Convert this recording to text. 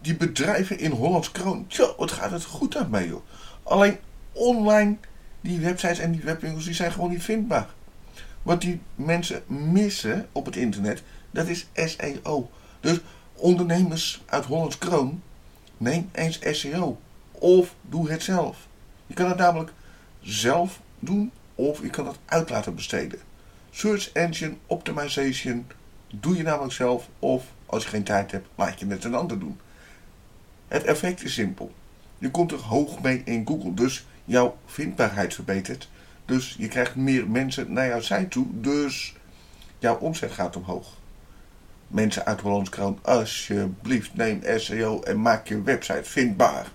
die bedrijven in Hollands Kroon, tja, wat gaat het goed aan mee joh. Alleen online, die websites en die webwinkels, die zijn gewoon niet vindbaar. Wat die mensen missen op het internet, dat is SEO. Dus ondernemers uit Hollands Kroon, neem eens SEO. Of doe het zelf. Je kan het namelijk zelf doen of je kan het uit laten besteden. Search Engine Optimization doe je namelijk zelf of als je geen tijd hebt, laat je het een ander doen. Het effect is simpel. Je komt er hoog mee in Google, dus jouw vindbaarheid verbetert. Dus je krijgt meer mensen naar jouw site toe, dus jouw omzet gaat omhoog. Mensen uit Hollands alsjeblieft neem SEO en maak je website vindbaar.